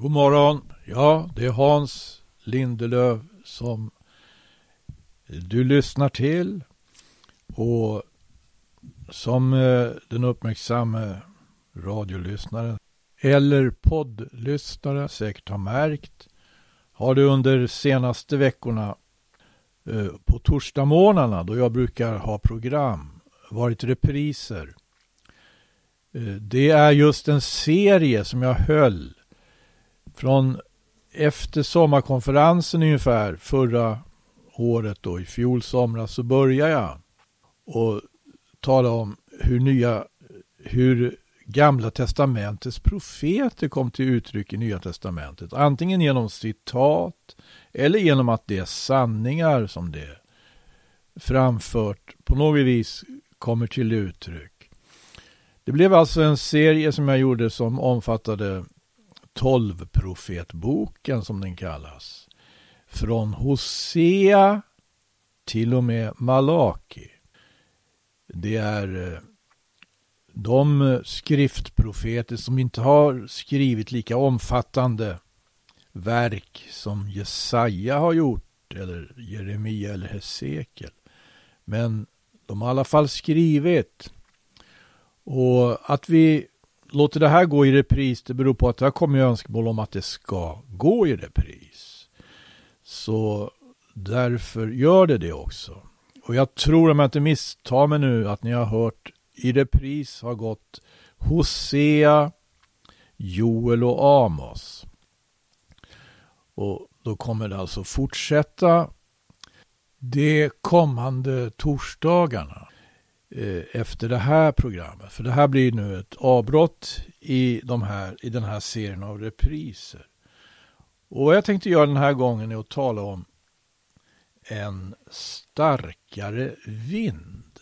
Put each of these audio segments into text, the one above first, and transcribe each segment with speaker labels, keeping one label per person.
Speaker 1: God morgon. Ja, det är Hans Lindelöf som du lyssnar till. Och som eh, den uppmärksamma radiolyssnaren eller poddlyssnare säkert har märkt har det under senaste veckorna eh, på torsdagsmorgnarna då jag brukar ha program varit repriser. Eh, det är just en serie som jag höll från efter sommarkonferensen ungefär förra året då i fjol somras så började jag och tala om hur nya, hur gamla testamentets profeter kom till uttryck i nya testamentet. Antingen genom citat eller genom att det är sanningar som det framfört på något vis kommer till uttryck. Det blev alltså en serie som jag gjorde som omfattade tolvprofetboken som den kallas. Från Hosea till och med Malaki. Det är eh, de skriftprofeter som inte har skrivit lika omfattande verk som Jesaja har gjort eller Jeremia eller Hesekiel. Men de har i alla fall skrivit. Och att vi låter det här gå i repris, det beror på att det har kommit önskemål om att det ska gå i repris. Så därför gör det det också. Och jag tror, om jag inte misstar mig nu, att ni har hört i repris har gått Hosea, Joel och Amos. Och då kommer det alltså fortsätta de kommande torsdagarna. Eh, efter det här programmet. För det här blir nu ett avbrott i, de här, i den här serien av repriser. Och vad jag tänkte göra den här gången är att tala om en starkare vind.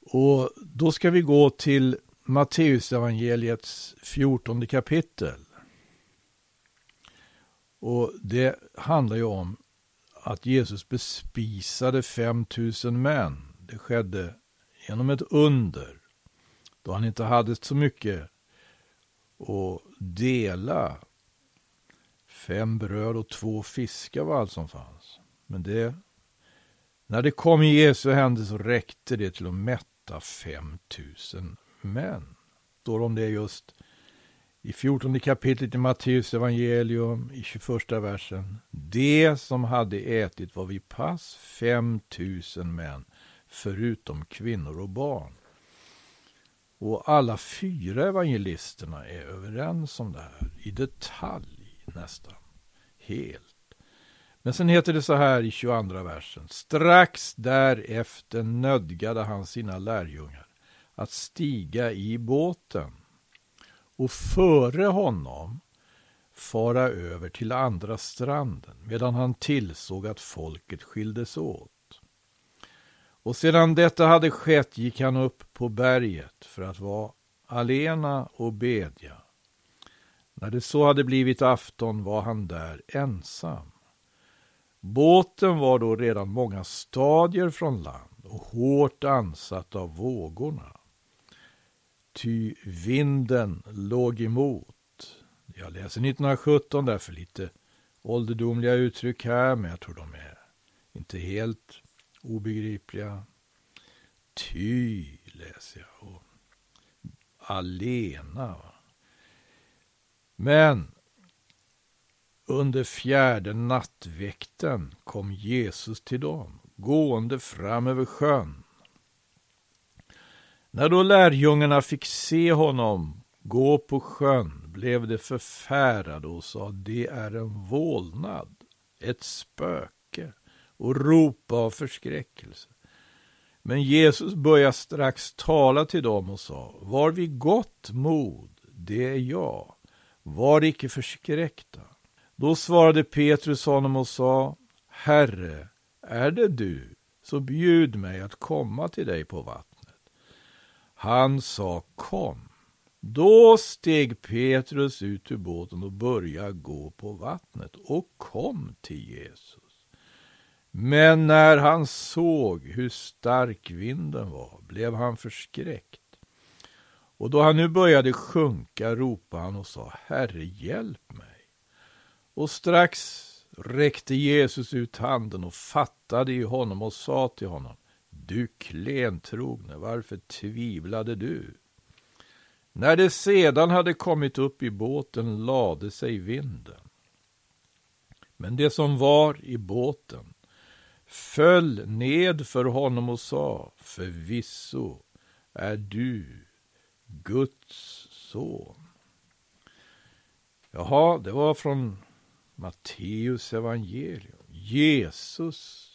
Speaker 1: Och då ska vi gå till Matteusevangeliets 14 kapitel. Och det handlar ju om att Jesus bespisade 5000 män det skedde genom ett under. Då han inte hade så mycket att dela. Fem bröd och två fiskar var allt som fanns. Men det, när det kom i Jesu händer så räckte det till att mätta 5000 män. Står om det just i 14 kapitlet i Matteus evangelium i 21 versen. Det som hade ätit var vid pass 5000 män förutom kvinnor och barn. Och alla fyra evangelisterna är överens om det här i detalj nästan. Helt. Men sen heter det så här i 22 versen. Strax därefter nödgade han sina lärjungar att stiga i båten och före honom fara över till andra stranden medan han tillsåg att folket skildes åt. Och sedan detta hade skett gick han upp på berget för att vara alena och bedja. När det så hade blivit afton var han där ensam. Båten var då redan många stadier från land och hårt ansatt av vågorna. Ty vinden låg emot. Jag läser 1917 därför lite ålderdomliga uttryck här, men jag tror de är inte helt obegripliga. Ty läser jag. Och alena. Men under fjärde nattväkten kom Jesus till dem, gående fram över sjön. När då lärjungarna fick se honom gå på sjön blev de förfärade och sa det är en vålnad, ett spök och ropa av förskräckelse. Men Jesus började strax tala till dem och sa, var vid gott mod, det är jag, var icke förskräckta. Då svarade Petrus honom och sa, Herre, är det du, så bjud mig att komma till dig på vattnet. Han sa, kom. Då steg Petrus ut ur båten och började gå på vattnet och kom till Jesus. Men när han såg hur stark vinden var blev han förskräckt Och då han nu började sjunka ropade han och sa, Herre hjälp mig. Och strax räckte Jesus ut handen och fattade i honom och sa till honom, du klentrogne, varför tvivlade du? När det sedan hade kommit upp i båten lade sig vinden. Men det som var i båten föll ned för honom och sa, förvisso är du Guds son. Jaha, det var från Matteus evangelium. Jesus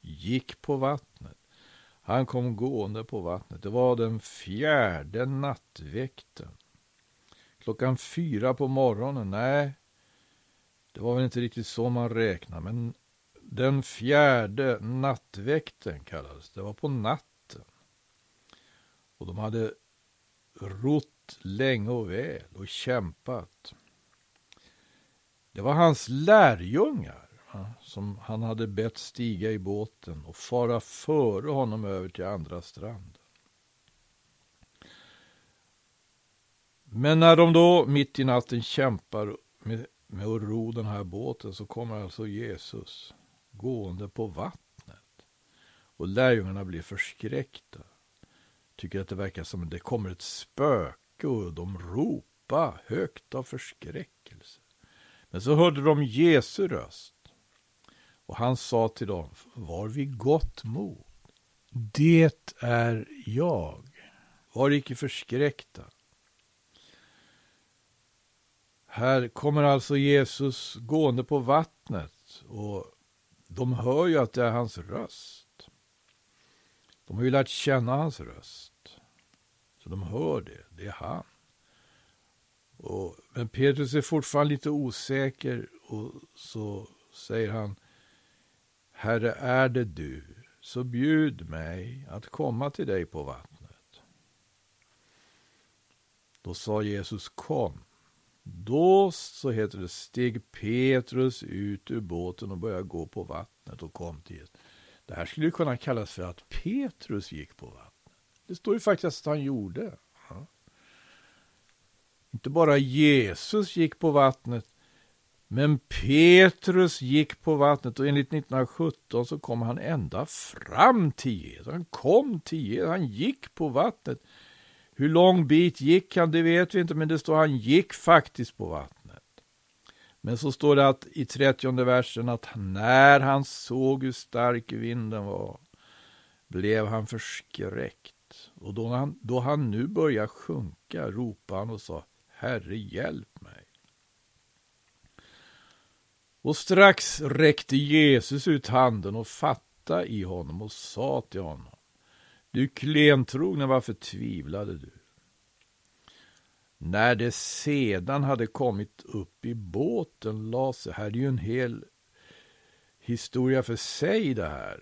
Speaker 1: gick på vattnet. Han kom gående på vattnet. Det var den fjärde nattväkten. Klockan fyra på morgonen. Nej, det var väl inte riktigt så man räknar. Men den fjärde nattväkten kallades det. var på natten. Och de hade rott länge och väl och kämpat. Det var hans lärjungar som han hade bett stiga i båten och fara före honom över till andra stranden. Men när de då mitt i natten kämpar med, med att ro den här båten så kommer alltså Jesus gående på vattnet. Och lärjungarna blir förskräckta. Tycker att det verkar som att det kommer ett spöke och de ropar högt av förskräckelse. Men så hörde de Jesu röst. Och han sa till dem, var vid gott mod. Det är jag. Var icke förskräckta. Här kommer alltså Jesus gående på vattnet och de hör ju att det är hans röst. De har ju lärt känna hans röst. Så de hör det, det är han. Och, men Petrus är fortfarande lite osäker och så säger han Herre, är det du, så bjud mig att komma till dig på vattnet. Då sa Jesus kom. Då, så heter det, steg Petrus ut ur båten och började gå på vattnet och kom till Jesus. Det här skulle kunna kallas för att Petrus gick på vattnet. Det står ju faktiskt att han gjorde. Inte bara Jesus gick på vattnet, men Petrus gick på vattnet och enligt 1917 så kom han ända fram till Jesus. Han kom till Jesus, han gick på vattnet. Hur lång bit gick han, det vet vi inte, men det står han gick faktiskt på vattnet. Men så står det att i 30 versen att när han såg hur stark vinden var blev han förskräckt. Och då han, då han nu började sjunka ropade han och sa Herre, hjälp mig. Och strax räckte Jesus ut handen och fattade i honom och sa till honom, du klentrogna, varför tvivlade du? När det sedan hade kommit upp i båten la sig, här är ju en hel historia för sig det här.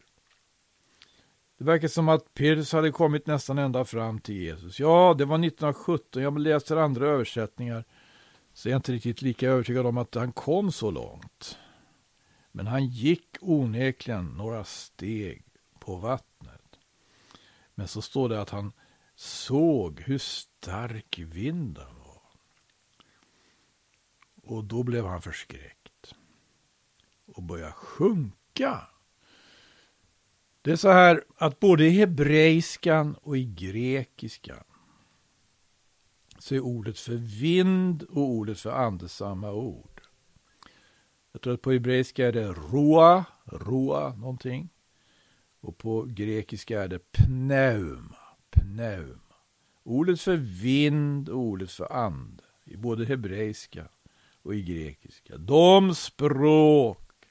Speaker 1: Det verkar som att Petrus hade kommit nästan ända fram till Jesus. Ja, det var 1917. Jag läser andra översättningar. Så är jag inte riktigt lika övertygad om att han kom så långt. Men han gick onekligen några steg på vattnet. Men så står det att han såg hur stark vinden var. Och då blev han förskräckt. Och började sjunka. Det är så här att både i hebreiskan och i grekiskan så är ordet för vind och ordet för ande samma ord. Jag tror att på hebreiska är det roa, roa någonting. Och på grekiska är det pneuma, pneuma. Ordet för vind och ordet för ande i både hebreiska och i grekiska. De språk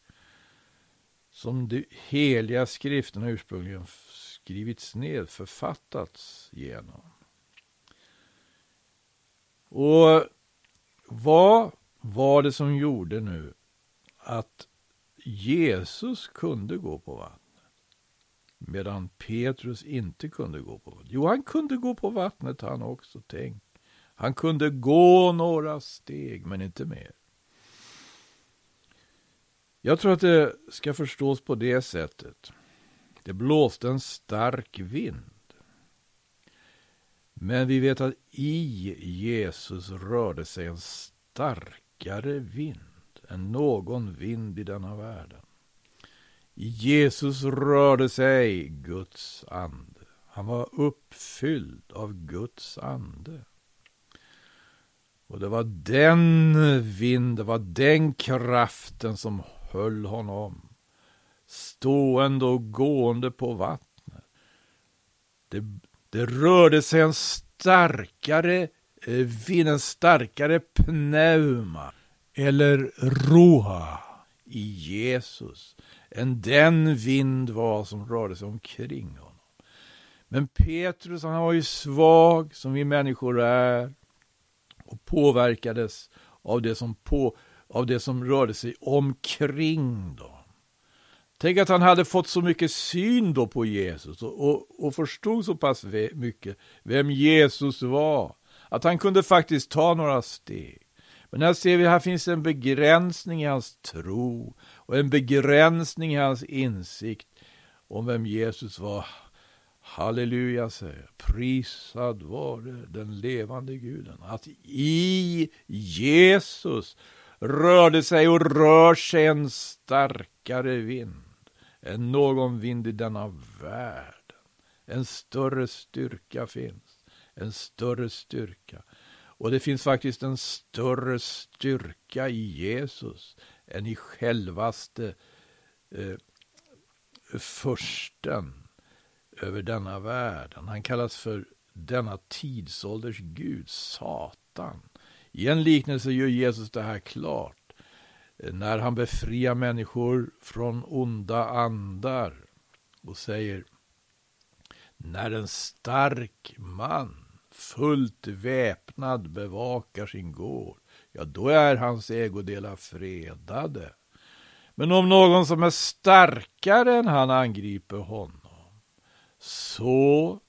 Speaker 1: som de heliga skrifterna ursprungligen skrivits ned, författats genom. Och vad var det som gjorde nu att Jesus kunde gå på vatten? Medan Petrus inte kunde gå på vattnet. Jo, han kunde gå på vattnet han också, tänk. Han kunde gå några steg, men inte mer. Jag tror att det ska förstås på det sättet. Det blåste en stark vind. Men vi vet att i Jesus rörde sig en starkare vind än någon vind i denna världen. Jesus rörde sig Guds ande. Han var uppfylld av Guds ande. Och det var den vind, det var den kraften som höll honom stående och gående på vattnet. Det, det rörde sig en starkare vind, en starkare pneuma eller roha i Jesus än den vind var som rörde sig omkring honom. Men Petrus han var ju svag som vi människor är och påverkades av det som, på, av det som rörde sig omkring dem. Tänk att han hade fått så mycket syn då på Jesus och, och, och förstod så pass mycket vem Jesus var. Att han kunde faktiskt ta några steg. Men här ser vi, här finns en begränsning i hans tro och en begränsning i hans insikt om vem Jesus var. Halleluja, säger jag. Prisad var det den levande guden. Att i Jesus rörde sig och rör sig en starkare vind än någon vind i denna världen. En större styrka finns. En större styrka. Och det finns faktiskt en större styrka i Jesus än i självaste eh, försten över denna världen. Han kallas för denna tidsålders Gud, Satan. I en liknelse gör Jesus det här klart. När han befriar människor från onda andar och säger När en stark man fullt väpnad bevakar sin gård, ja då är hans ägodelar fredade. Men om någon som är starkare än han angriper honom, så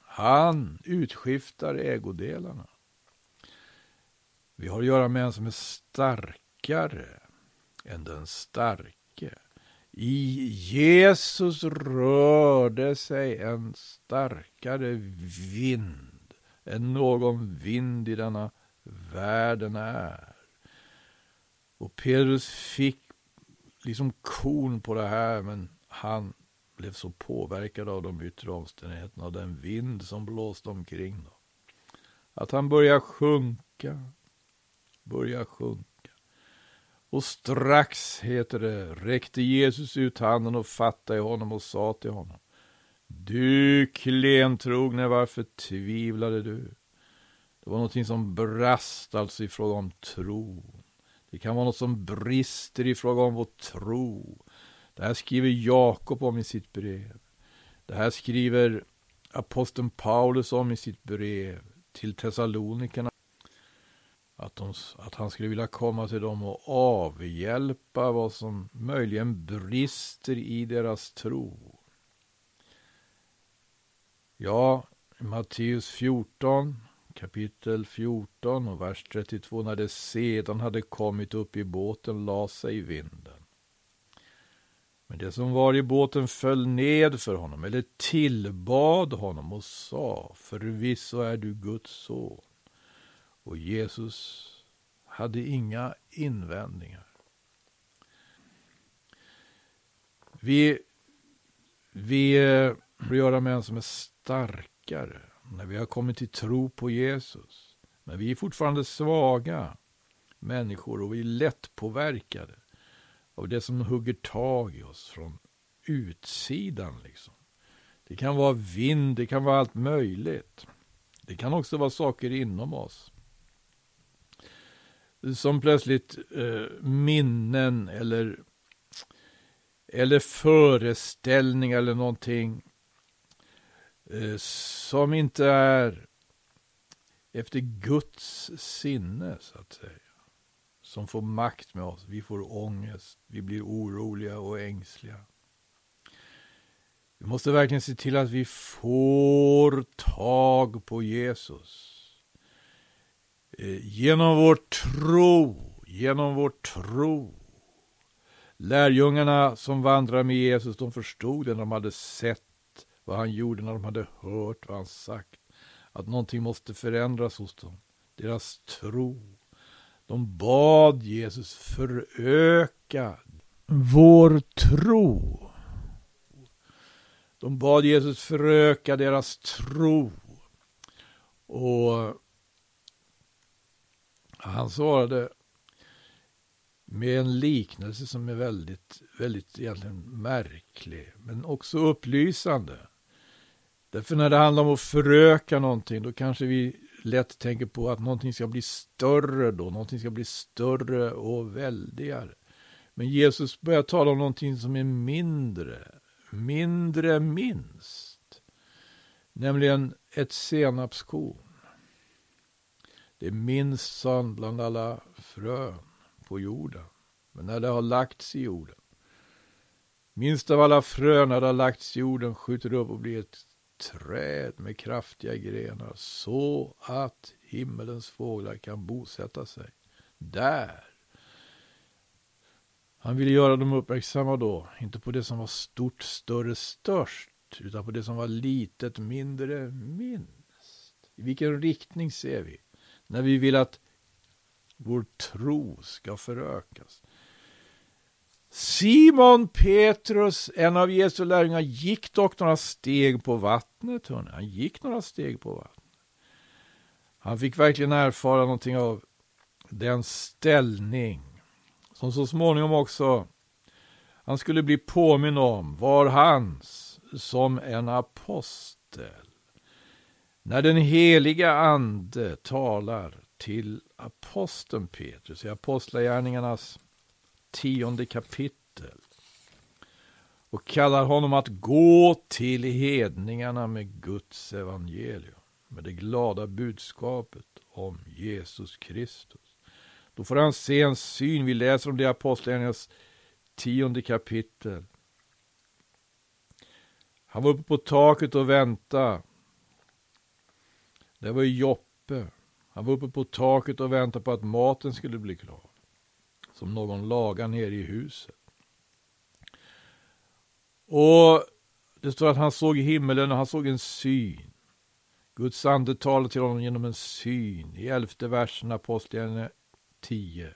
Speaker 1: han utskiftar ägodelarna. Vi har att göra med en som är starkare än den starke. I Jesus rörde sig en starkare vind än någon vind i denna världen är. Och Petrus fick liksom kon på det här, men han blev så påverkad av de yttre omständigheterna, av den vind som blåste omkring dem. Att han började sjunka, började sjunka. Och strax, heter det, räckte Jesus ut handen och fattade i honom och sa till honom. Du klentrogne, varför tvivlade du? Det var någonting som brast alltså i fråga om tro. Det kan vara något som brister i fråga om vår tro. Det här skriver Jakob om i sitt brev. Det här skriver aposteln Paulus om i sitt brev till Thessalonikerna. Att, de, att han skulle vilja komma till dem och avhjälpa vad som möjligen brister i deras tro. Ja, Matteus 14, kapitel 14 och vers 32. När det sedan hade kommit upp i båten la sig vinden. Men det som var i båten föll ned för honom, eller tillbad honom och sa, förvisso är du Guds son. Och Jesus hade inga invändningar. Vi, vi eh, får göra med en som är starkare när vi har kommit till tro på Jesus. Men vi är fortfarande svaga människor och vi är lättpåverkade av det som hugger tag i oss från utsidan. Liksom. Det kan vara vind, det kan vara allt möjligt. Det kan också vara saker inom oss. Som plötsligt eh, minnen eller, eller föreställningar eller någonting Eh, som inte är efter Guds sinne, så att säga som får makt med oss. Vi får ångest, vi blir oroliga och ängsliga. Vi måste verkligen se till att vi får tag på Jesus. Eh, genom vår tro, genom vår tro. Lärjungarna som vandrar med Jesus, de förstod det när de hade sett vad han gjorde, när de hade hört vad han sagt. att någonting måste förändras hos dem. Deras tro. De bad Jesus föröka vår tro. De bad Jesus föröka deras tro. Och han svarade med en liknelse som är väldigt, väldigt egentligen märklig, men också upplysande. Därför när det handlar om att föröka någonting, då kanske vi lätt tänker på att någonting ska bli större då, någonting ska bli större och väldigare. Men Jesus börjar tala om någonting som är mindre, mindre minst. Nämligen ett senapskorn. Det är minst sån bland alla frön på jorden. Men när det har lagts i jorden, minst av alla frön när det har lagts i jorden skjuter det upp och blir ett träd med kraftiga grenar så att himmelens fåglar kan bosätta sig där. Han ville göra dem uppmärksamma då, inte på det som var stort, större, störst, utan på det som var litet, mindre, minst. I vilken riktning ser vi? När vi vill att vår tro ska förökas. Simon Petrus, en av Jesu lärjungar, gick dock några steg på vattnet. Hörrni. Han gick några steg på vattnet. Han fick verkligen erfara någonting av den ställning som så småningom också han skulle bli påminn om var hans som en apostel. När den heliga ande talar till aposteln Petrus i Apostlagärningarnas tionde kapitel och kallar honom att gå till hedningarna med Guds evangelium, med det glada budskapet om Jesus Kristus. Då får han se en syn. Vi läser om det i Apostlagärningarnas tionde kapitel. Han var uppe på taket och väntade. Det var Joppe. Han var uppe på taket och väntade på att maten skulle bli klar. Som någon lagar nere i huset. Och det står att han såg himmelen och han såg en syn. Guds ande talade till honom genom en syn. I elfte versen Apostlagärningarna 10.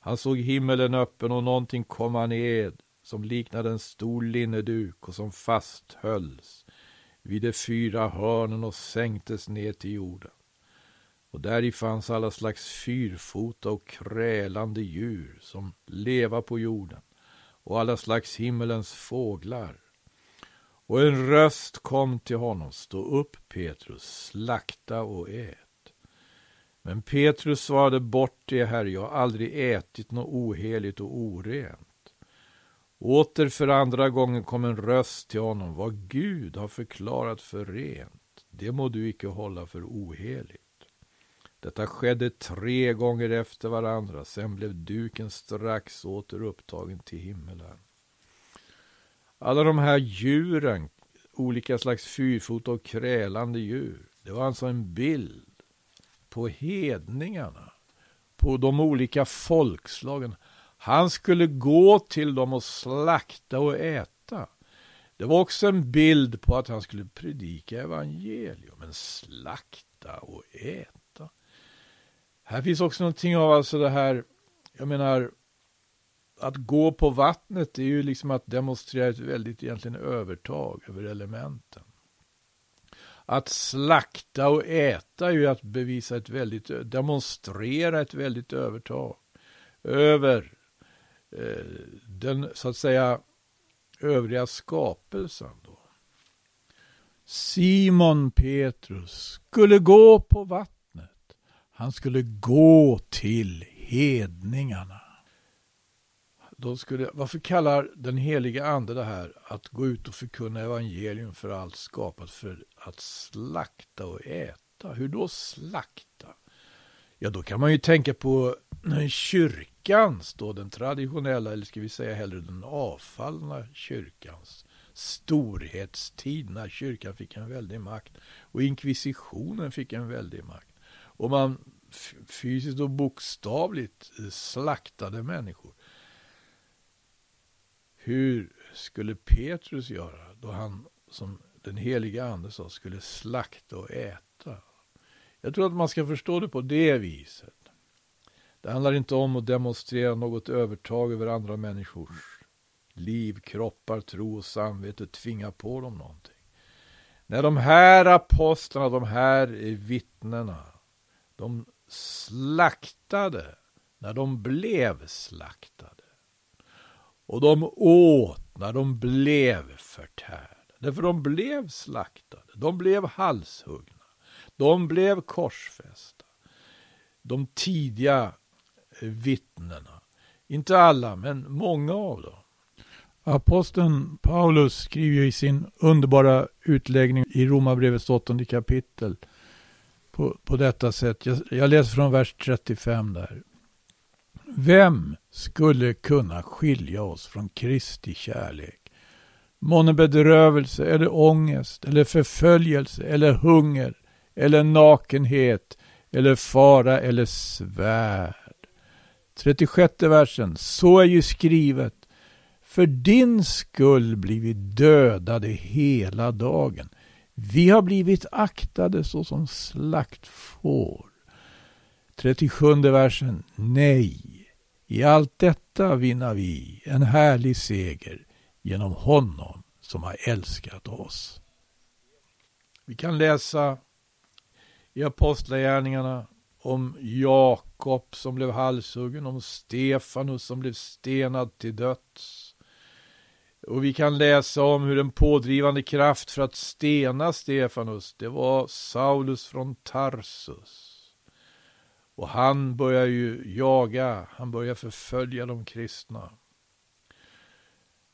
Speaker 1: Han såg himmelen öppen och någonting komma ned som liknade en stor linneduk och som fasthölls vid de fyra hörnen och sänktes ner till jorden och däri fanns alla slags fyrfota och krälande djur som leva på jorden och alla slags himmelens fåglar. Och en röst kom till honom, stå upp Petrus, slakta och ät. Men Petrus svarade bort det, Herre, jag har aldrig ätit något oheligt och orent. Åter för andra gången kom en röst till honom, vad Gud har förklarat för rent, det må du icke hålla för oheligt. Detta skedde tre gånger efter varandra, sen blev duken strax åter upptagen till himmelen. Alla de här djuren, olika slags fyrfota och krälande djur, det var alltså en bild på hedningarna, på de olika folkslagen. Han skulle gå till dem och slakta och äta. Det var också en bild på att han skulle predika evangelium, men slakta och äta. Här finns också någonting av alltså det här, jag menar, att gå på vattnet är ju liksom att demonstrera ett väldigt egentligen övertag över elementen. Att slakta och äta är ju att bevisa ett väldigt, demonstrera ett väldigt övertag över eh, den, så att säga, övriga skapelsen. Då. Simon Petrus skulle gå på vattnet han skulle gå till hedningarna. De skulle, varför kallar den heliga ande det här att gå ut och förkunna evangelium för allt skapat för att slakta och äta? Hur då slakta? Ja, då kan man ju tänka på kyrkans, då den traditionella, eller ska vi säga hellre den avfallna kyrkans storhetstid när kyrkan fick en väldig makt och inkvisitionen fick en väldig makt och man fysiskt och bokstavligt slaktade människor. Hur skulle Petrus göra då han som den heliga ande sa skulle slakta och äta. Jag tror att man ska förstå det på det viset. Det handlar inte om att demonstrera något övertag över andra människors liv, kroppar, tro och samvete, tvinga på dem någonting. När de här apostlarna, de här vittnena, de slaktade när de blev slaktade. Och de åt när de blev förtärda. Därför de blev slaktade, de blev halshuggna, de blev korsfästa. De tidiga eh, vittnena, inte alla, men många av dem. Aposteln Paulus skriver i sin underbara utläggning i Romarbrevets åttonde kapitel på, på detta sätt. Jag, jag läser från vers 35 där. Vem skulle kunna skilja oss från Kristi kärlek? Månne bedrövelse eller ångest eller förföljelse eller hunger eller nakenhet eller fara eller svärd. 36 versen. Så är ju skrivet. För din skull blir vi dödade hela dagen. Vi har blivit aktade såsom slaktfår. 37 versen. Nej, i allt detta vinner vi en härlig seger genom honom som har älskat oss. Vi kan läsa i Apostlagärningarna om Jakob som blev halshuggen, om Stefanus som blev stenad till döds. Och vi kan läsa om hur en pådrivande kraft för att stena Stefanus, det var Saulus från Tarsus. Och han börjar ju jaga, han börjar förfölja de kristna.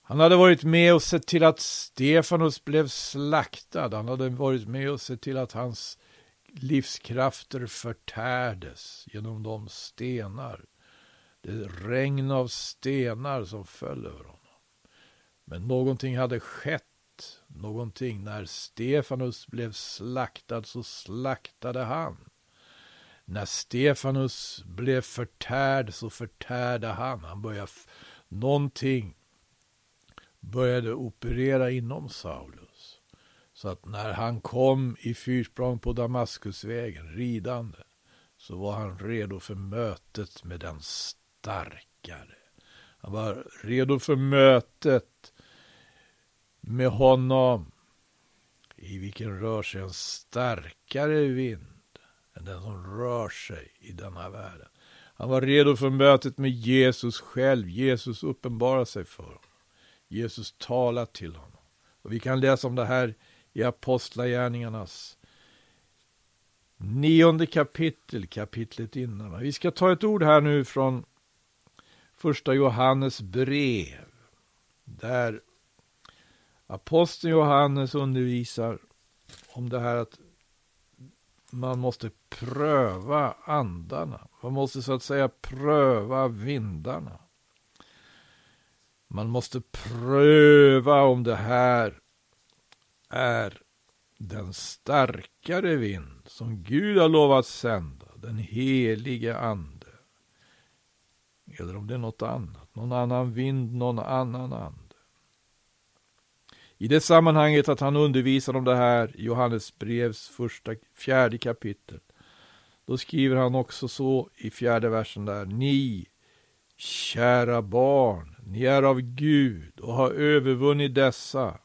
Speaker 1: Han hade varit med och sett till att Stefanus blev slaktad. Han hade varit med och sett till att hans livskrafter förtärdes genom de stenar. Det regn av stenar som föll över honom. Men någonting hade skett, någonting. När Stefanus blev slaktad så slaktade han. När Stefanus blev förtärd så förtärde han. Han började, någonting började operera inom Saulus. Så att när han kom i fyrsprång på Damaskusvägen ridande så var han redo för mötet med den starkare. Han var redo för mötet med honom i vilken rör sig en starkare vind än den som rör sig i denna världen. Han var redo för mötet med Jesus själv. Jesus uppenbarar sig för honom. Jesus talar till honom. Och vi kan läsa om det här i Apostlagärningarnas nionde kapitel, kapitlet innan. Vi ska ta ett ord här nu från första Johannes brev. Där aposteln Johannes undervisar om det här att man måste pröva andarna. Man måste så att säga pröva vindarna. Man måste pröva om det här är den starkare vind som Gud har lovat sända, den helige ande. Eller om det är något annat, någon annan vind, någon annan ande. I det sammanhanget att han undervisar om det här i Johannes brevs första, fjärde kapitel. Då skriver han också så i fjärde versen där. Ni, kära barn, ni är av Gud och har övervunnit dessa.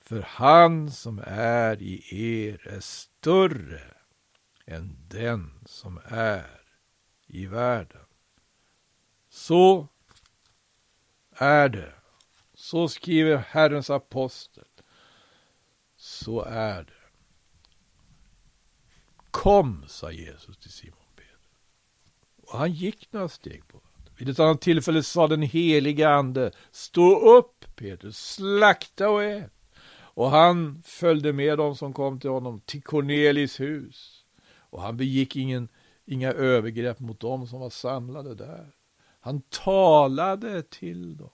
Speaker 1: För han som är i er är större än den som är i världen. Så är det så skriver Herrens apostel. Så är det. Kom, sa Jesus till Simon Peter. Och han gick några steg på vattnet. Vid ett annat tillfälle sa den helige ande, stå upp Peter, slakta och ät. Och han följde med dem som kom till honom till Cornelis hus. Och han begick ingen, inga övergrepp mot dem som var samlade där. Han talade till dem.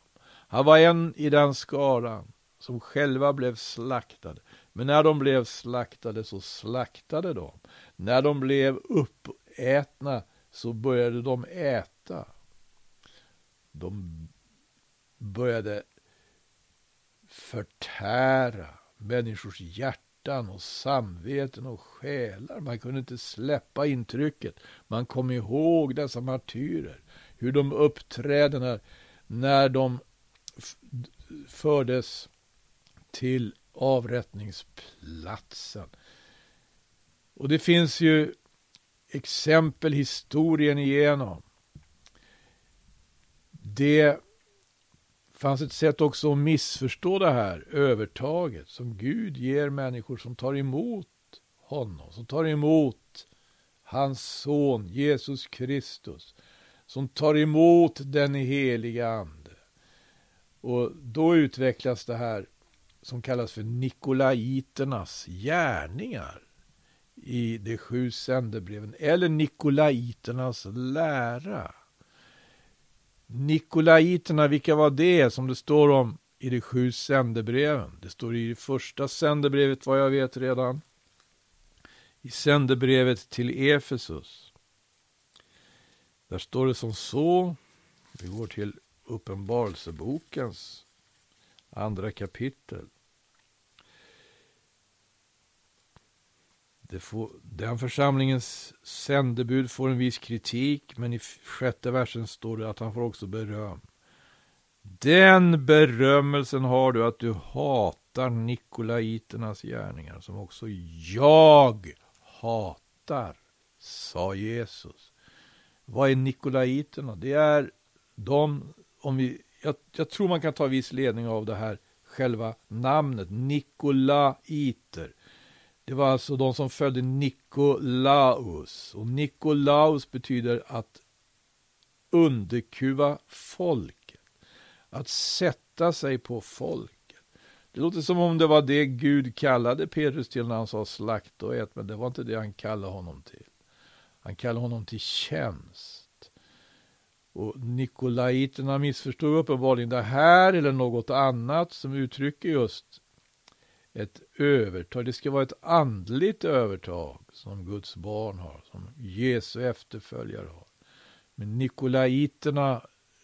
Speaker 1: Han var en i den skaran som själva blev slaktade. Men när de blev slaktade så slaktade de. När de blev uppätna så började de äta. De började förtära människors hjärtan och samveten och själar. Man kunde inte släppa intrycket. Man kom ihåg dessa martyrer, hur de uppträdde när, när de fördes till avrättningsplatsen. Och det finns ju exempel historien igenom. Det fanns ett sätt också att missförstå det här övertaget som Gud ger människor som tar emot honom, som tar emot hans son Jesus Kristus, som tar emot den heliga Ande. Och då utvecklas det här som kallas för Nikolaiternas gärningar i de sju sändebreven, eller Nikolaiternas lära. Nikolaiterna, vilka var det som det står om i de sju sändebreven? Det står i det första sändebrevet vad jag vet redan. I sändebrevet till Efesus. Där står det som så. Vi går till Uppenbarelsebokens andra kapitel. Får, den församlingens sändebud får en viss kritik, men i sjätte versen står det att han får också beröm. Den berömmelsen har du att du hatar Nikolaiternas gärningar, som också jag hatar, sa Jesus. Vad är Nikolaiterna? Det är de, om vi, jag, jag tror man kan ta viss ledning av det här, själva namnet, Nikolaiter. Det var alltså de som följde Nikolaus. Och Nikolaus betyder att underkuva folket. Att sätta sig på folket. Det låter som om det var det Gud kallade Petrus till när han sa slakt och ät, men det var inte det han kallade honom till. Han kallade honom till tjänst. Och Nikolaiterna missförstod uppenbarligen det här eller något annat som uttrycker just ett övertag. Det ska vara ett andligt övertag som Guds barn har, som Jesu efterföljare har. Men Nikolaiterna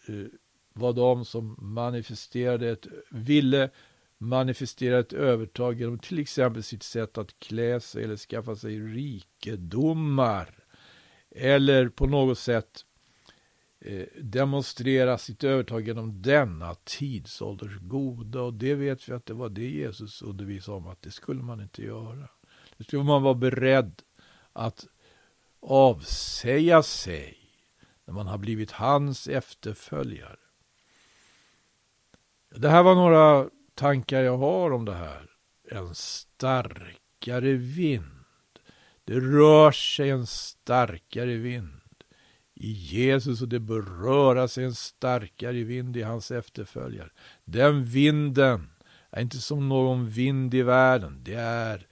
Speaker 1: eh, var de som manifesterade ett, ville manifestera ett övertag genom till exempel sitt sätt att klä sig eller skaffa sig rikedomar. Eller på något sätt Eh, demonstrera sitt övertag genom denna tidsålders goda. Och det vet vi att det var det Jesus undervisade om, att det skulle man inte göra. Det skulle man vara beredd att avsäga sig när man har blivit hans efterföljare. Det här var några tankar jag har om det här. En starkare vind. Det rör sig en starkare vind i Jesus och det bör röra sig en starkare vind i hans efterföljare. Den vinden är inte som någon vind i världen. Det är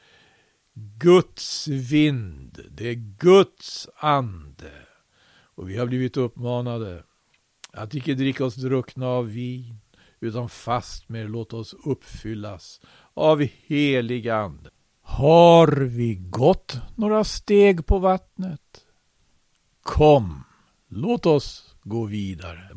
Speaker 1: Guds vind. Det är Guds ande. Och vi har blivit uppmanade att icke dricka oss druckna av vin, utan fast med låta oss uppfyllas av helig ande. Har vi gått några steg på vattnet? Kom! Låt oss gå vidare.